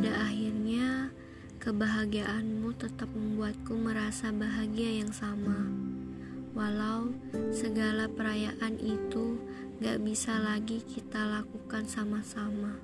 pada akhirnya kebahagiaanmu tetap membuatku merasa bahagia yang sama. Walau segala perayaan itu gak bisa lagi kita lakukan sama-sama.